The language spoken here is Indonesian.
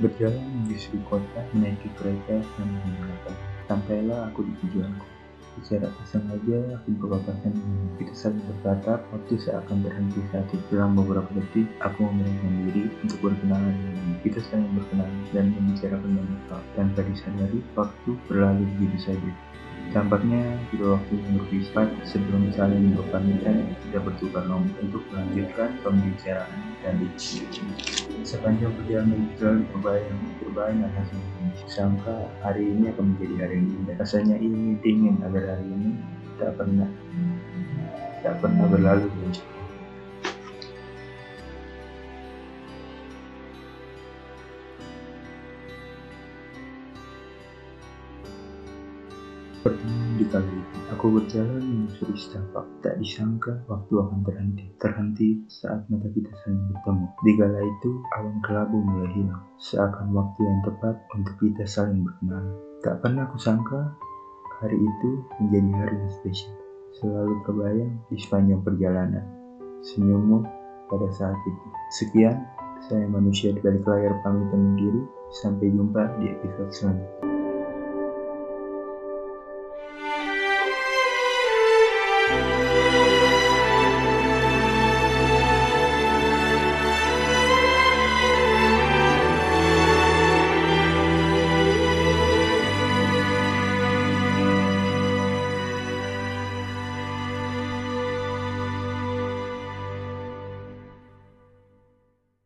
Berjalan menyusuri kota, menaiki kereta sambil mendengarkan. Sampailah aku di tujuanku. Secara tak sengaja, aku berpapasan kita saling bertatap. Waktu seakan berhenti saat itu. Dalam beberapa detik, aku memberanikan diri untuk berkenalan dengan Kita saling berkenalan dan membicarakan banyak hal. Tanpa disadari, waktu berlalu begitu saja. Tampaknya kedua waktu yang berpisah sebelum saling berpamitan tidak bertukar nomor untuk melanjutkan pembicaraan dan itu. Sepanjang perjalanan berjalan terbayang, terbayang hasilnya. Sangka hari ini akan menjadi hari yang indah. Rasanya ingin ingin agar hari ini tak pernah tak pernah berlalu Pertemuan di kali itu, aku berjalan menyusuri setapak. Tak disangka waktu akan terhenti. Terhenti saat mata kita saling bertemu. Di kala itu, awan kelabu mulai hilang. Seakan waktu yang tepat untuk kita saling berkenalan. Tak pernah aku sangka hari itu menjadi hari yang spesial. Selalu terbayang di sepanjang perjalanan. Senyummu pada saat itu. Sekian, saya manusia balik layar pamit undur diri. Sampai jumpa di episode selanjutnya.